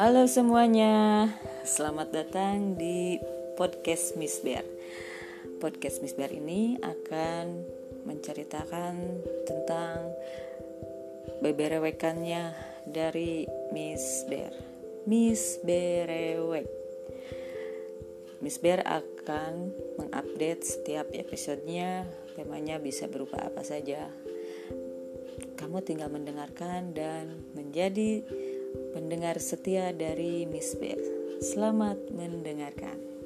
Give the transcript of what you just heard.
Halo semuanya, selamat datang di podcast Miss Bear. Podcast Miss Bear ini akan menceritakan tentang beberewekannya dari Miss Bear. Miss Berewek. Miss Bear akan mengupdate setiap episodenya, temanya bisa berupa apa saja. Kamu tinggal mendengarkan dan menjadi pendengar setia dari Miss Bear. Selamat mendengarkan.